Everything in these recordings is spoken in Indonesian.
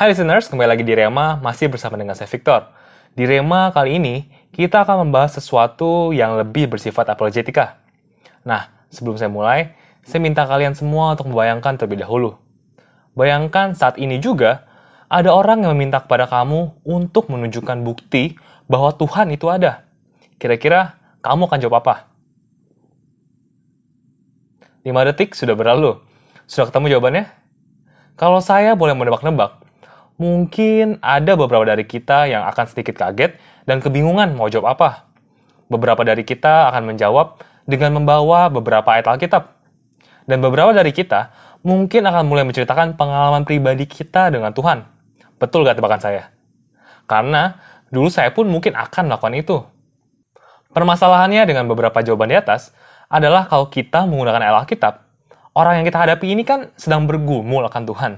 Hai listeners, kembali lagi di Rema, masih bersama dengan saya Victor. Di Rema kali ini, kita akan membahas sesuatu yang lebih bersifat apologetika. Nah, sebelum saya mulai, saya minta kalian semua untuk membayangkan terlebih dahulu. Bayangkan saat ini juga, ada orang yang meminta kepada kamu untuk menunjukkan bukti bahwa Tuhan itu ada. Kira-kira kamu akan jawab apa? 5 detik sudah berlalu. Sudah ketemu jawabannya? Kalau saya boleh menebak-nebak, mungkin ada beberapa dari kita yang akan sedikit kaget dan kebingungan mau jawab apa. Beberapa dari kita akan menjawab dengan membawa beberapa ayat Alkitab. Dan beberapa dari kita mungkin akan mulai menceritakan pengalaman pribadi kita dengan Tuhan. Betul gak tebakan saya? Karena dulu saya pun mungkin akan melakukan itu. Permasalahannya dengan beberapa jawaban di atas adalah kalau kita menggunakan ayat Alkitab, orang yang kita hadapi ini kan sedang bergumul akan Tuhan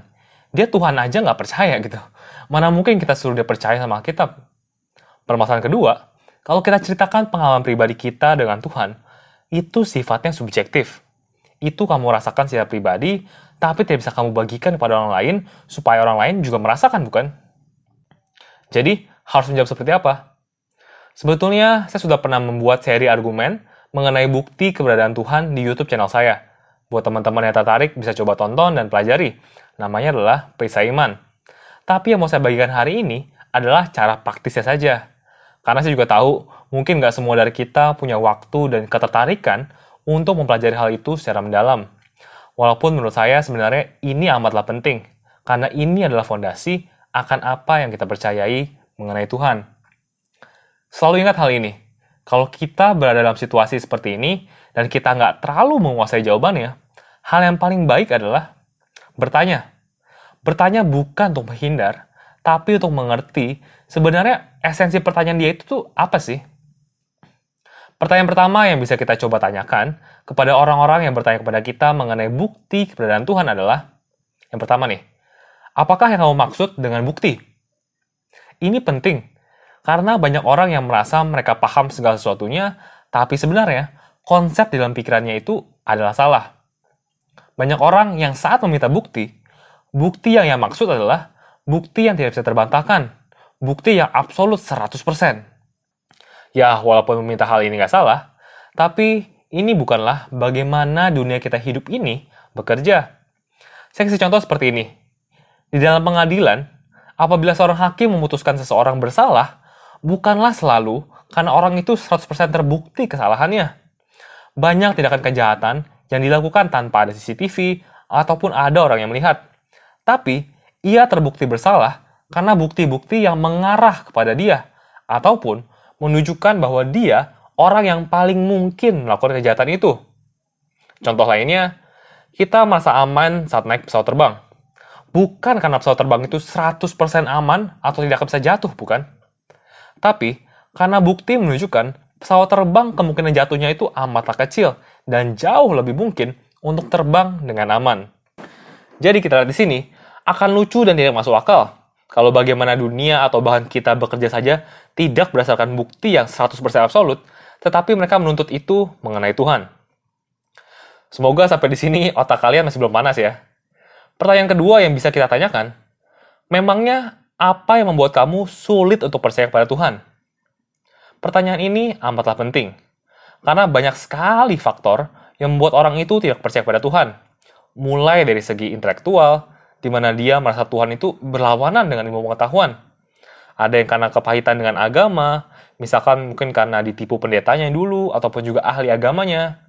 dia Tuhan aja nggak percaya gitu. Mana mungkin kita suruh dia percaya sama Alkitab? Permasalahan kedua, kalau kita ceritakan pengalaman pribadi kita dengan Tuhan, itu sifatnya subjektif. Itu kamu rasakan secara pribadi, tapi tidak bisa kamu bagikan kepada orang lain, supaya orang lain juga merasakan, bukan? Jadi, harus menjawab seperti apa? Sebetulnya, saya sudah pernah membuat seri argumen mengenai bukti keberadaan Tuhan di YouTube channel saya. Buat teman-teman yang tertarik, bisa coba tonton dan pelajari. Namanya adalah Perisa Iman. Tapi yang mau saya bagikan hari ini adalah cara praktisnya saja. Karena saya juga tahu, mungkin nggak semua dari kita punya waktu dan ketertarikan untuk mempelajari hal itu secara mendalam. Walaupun menurut saya sebenarnya ini amatlah penting, karena ini adalah fondasi akan apa yang kita percayai mengenai Tuhan. Selalu ingat hal ini, kalau kita berada dalam situasi seperti ini, dan kita nggak terlalu menguasai jawabannya, hal yang paling baik adalah bertanya. Bertanya bukan untuk menghindar, tapi untuk mengerti sebenarnya esensi pertanyaan dia itu tuh apa sih? Pertanyaan pertama yang bisa kita coba tanyakan kepada orang-orang yang bertanya kepada kita mengenai bukti keberadaan Tuhan adalah yang pertama nih, apakah yang kamu maksud dengan bukti? Ini penting, karena banyak orang yang merasa mereka paham segala sesuatunya, tapi sebenarnya konsep dalam pikirannya itu adalah salah. Banyak orang yang saat meminta bukti, bukti yang yang maksud adalah bukti yang tidak bisa terbantahkan, bukti yang absolut 100%. Ya, walaupun meminta hal ini nggak salah, tapi ini bukanlah bagaimana dunia kita hidup ini bekerja. Saya kasih contoh seperti ini. Di dalam pengadilan, apabila seorang hakim memutuskan seseorang bersalah, bukanlah selalu karena orang itu 100% terbukti kesalahannya. Banyak tindakan kejahatan yang dilakukan tanpa ada CCTV ataupun ada orang yang melihat. Tapi, ia terbukti bersalah karena bukti-bukti yang mengarah kepada dia ataupun menunjukkan bahwa dia orang yang paling mungkin melakukan kejahatan itu. Contoh lainnya, kita merasa aman saat naik pesawat terbang. Bukan karena pesawat terbang itu 100% aman atau tidak bisa jatuh, bukan? Tapi, karena bukti menunjukkan pesawat terbang kemungkinan jatuhnya itu amatlah kecil dan jauh lebih mungkin untuk terbang dengan aman. Jadi kita lihat di sini, akan lucu dan tidak masuk akal kalau bagaimana dunia atau bahan kita bekerja saja tidak berdasarkan bukti yang 100% absolut, tetapi mereka menuntut itu mengenai Tuhan. Semoga sampai di sini otak kalian masih belum panas ya. Pertanyaan kedua yang bisa kita tanyakan, memangnya apa yang membuat kamu sulit untuk percaya kepada Tuhan? Pertanyaan ini amatlah penting, karena banyak sekali faktor yang membuat orang itu tidak percaya kepada Tuhan. Mulai dari segi intelektual, di mana dia merasa Tuhan itu berlawanan dengan ilmu pengetahuan. Ada yang karena kepahitan dengan agama, misalkan mungkin karena ditipu pendetanya dulu, ataupun juga ahli agamanya.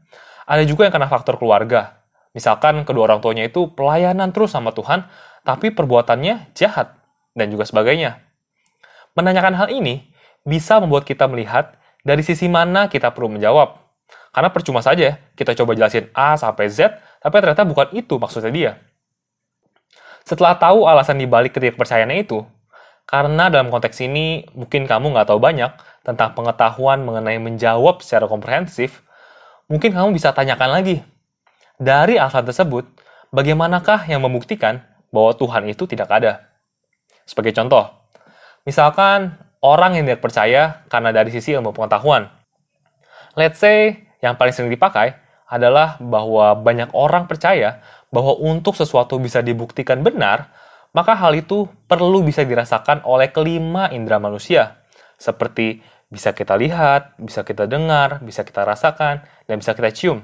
Ada juga yang karena faktor keluarga. Misalkan kedua orang tuanya itu pelayanan terus sama Tuhan, tapi perbuatannya jahat, dan juga sebagainya. Menanyakan hal ini bisa membuat kita melihat dari sisi mana kita perlu menjawab. Karena percuma saja kita coba jelasin A sampai Z, tapi ternyata bukan itu maksudnya dia. Setelah tahu alasan dibalik ketidakpercayaannya itu, karena dalam konteks ini mungkin kamu nggak tahu banyak tentang pengetahuan mengenai menjawab secara komprehensif, mungkin kamu bisa tanyakan lagi. Dari alasan tersebut, bagaimanakah yang membuktikan bahwa Tuhan itu tidak ada? Sebagai contoh, misalkan orang yang tidak percaya karena dari sisi ilmu pengetahuan. Let's say yang paling sering dipakai adalah bahwa banyak orang percaya bahwa untuk sesuatu bisa dibuktikan benar, maka hal itu perlu bisa dirasakan oleh kelima indera manusia, seperti bisa kita lihat, bisa kita dengar, bisa kita rasakan, dan bisa kita cium.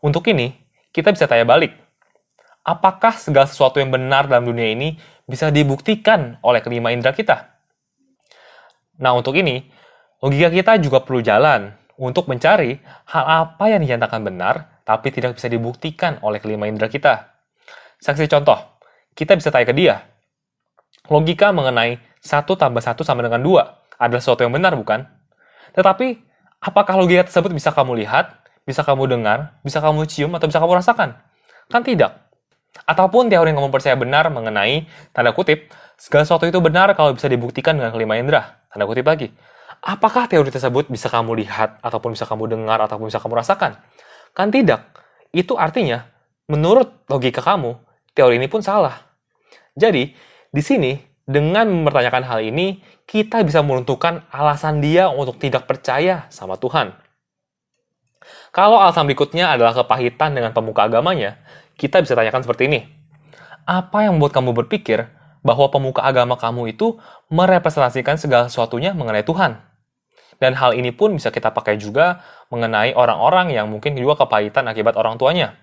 Untuk ini, kita bisa tanya balik, apakah segala sesuatu yang benar dalam dunia ini bisa dibuktikan oleh kelima indera kita? Nah, untuk ini, logika kita juga perlu jalan untuk mencari hal apa yang dinyatakan benar, tapi tidak bisa dibuktikan oleh kelima indera kita. Saksi contoh, kita bisa tanya ke dia. Logika mengenai 1 tambah 1 sama dengan 2 adalah sesuatu yang benar, bukan? Tetapi, apakah logika tersebut bisa kamu lihat, bisa kamu dengar, bisa kamu cium, atau bisa kamu rasakan? Kan tidak. Ataupun teori yang kamu percaya benar mengenai, tanda kutip, segala sesuatu itu benar kalau bisa dibuktikan dengan kelima indera. Tanda kutip lagi. Apakah teori tersebut bisa kamu lihat, ataupun bisa kamu dengar, ataupun bisa kamu rasakan? Kan tidak. Itu artinya, menurut logika kamu, teori ini pun salah. Jadi, di sini, dengan mempertanyakan hal ini, kita bisa meruntuhkan alasan dia untuk tidak percaya sama Tuhan. Kalau alasan berikutnya adalah kepahitan dengan pemuka agamanya, kita bisa tanyakan seperti ini. Apa yang membuat kamu berpikir bahwa pemuka agama kamu itu merepresentasikan segala sesuatunya mengenai Tuhan? Dan hal ini pun bisa kita pakai juga mengenai orang-orang yang mungkin juga kepahitan akibat orang tuanya.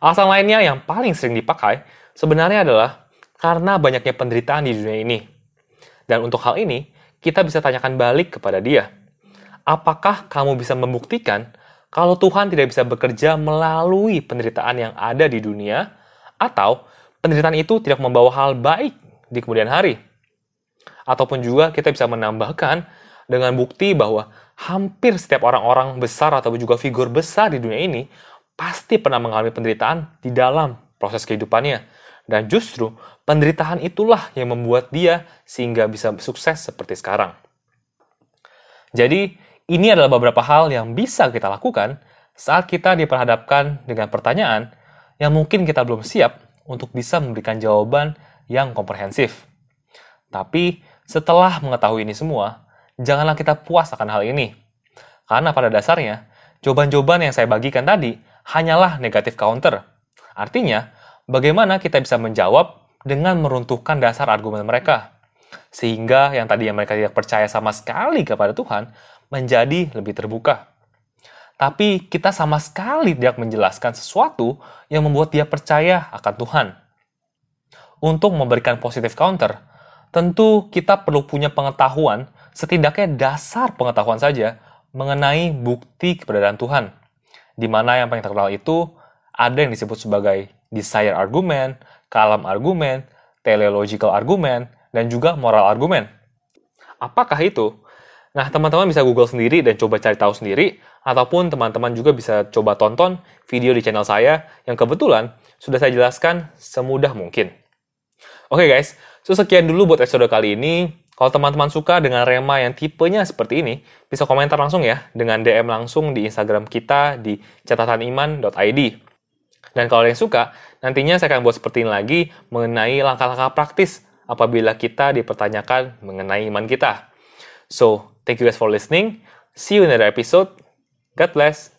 Alasan lainnya yang paling sering dipakai sebenarnya adalah karena banyaknya penderitaan di dunia ini. Dan untuk hal ini, kita bisa tanyakan balik kepada dia. Apakah kamu bisa membuktikan kalau Tuhan tidak bisa bekerja melalui penderitaan yang ada di dunia, atau penderitaan itu tidak membawa hal baik di kemudian hari. Ataupun juga kita bisa menambahkan dengan bukti bahwa hampir setiap orang-orang besar atau juga figur besar di dunia ini pasti pernah mengalami penderitaan di dalam proses kehidupannya. Dan justru penderitaan itulah yang membuat dia sehingga bisa sukses seperti sekarang. Jadi, ini adalah beberapa hal yang bisa kita lakukan saat kita diperhadapkan dengan pertanyaan yang mungkin kita belum siap untuk bisa memberikan jawaban yang komprehensif. Tapi setelah mengetahui ini semua, janganlah kita puas akan hal ini. Karena pada dasarnya, jawaban-jawaban yang saya bagikan tadi hanyalah negatif counter. Artinya, bagaimana kita bisa menjawab dengan meruntuhkan dasar argumen mereka. Sehingga yang tadi yang mereka tidak percaya sama sekali kepada Tuhan, menjadi lebih terbuka. Tapi kita sama sekali tidak menjelaskan sesuatu yang membuat dia percaya akan Tuhan. Untuk memberikan positif counter, tentu kita perlu punya pengetahuan, setidaknya dasar pengetahuan saja, mengenai bukti keberadaan Tuhan. Di mana yang paling terkenal itu ada yang disebut sebagai desire argument, kalam argument, teleological argument, dan juga moral argument. Apakah itu? Nah, teman-teman bisa Google sendiri dan coba cari tahu sendiri, ataupun teman-teman juga bisa coba tonton video di channel saya yang kebetulan sudah saya jelaskan semudah mungkin. Oke okay guys, so sekian dulu buat episode kali ini. Kalau teman-teman suka dengan rema yang tipenya seperti ini, bisa komentar langsung ya dengan DM langsung di Instagram kita di catataniman.id. Dan kalau yang suka, nantinya saya akan buat seperti ini lagi mengenai langkah-langkah praktis apabila kita dipertanyakan mengenai iman kita. So, Thank you guys for listening. See you in another episode. God bless.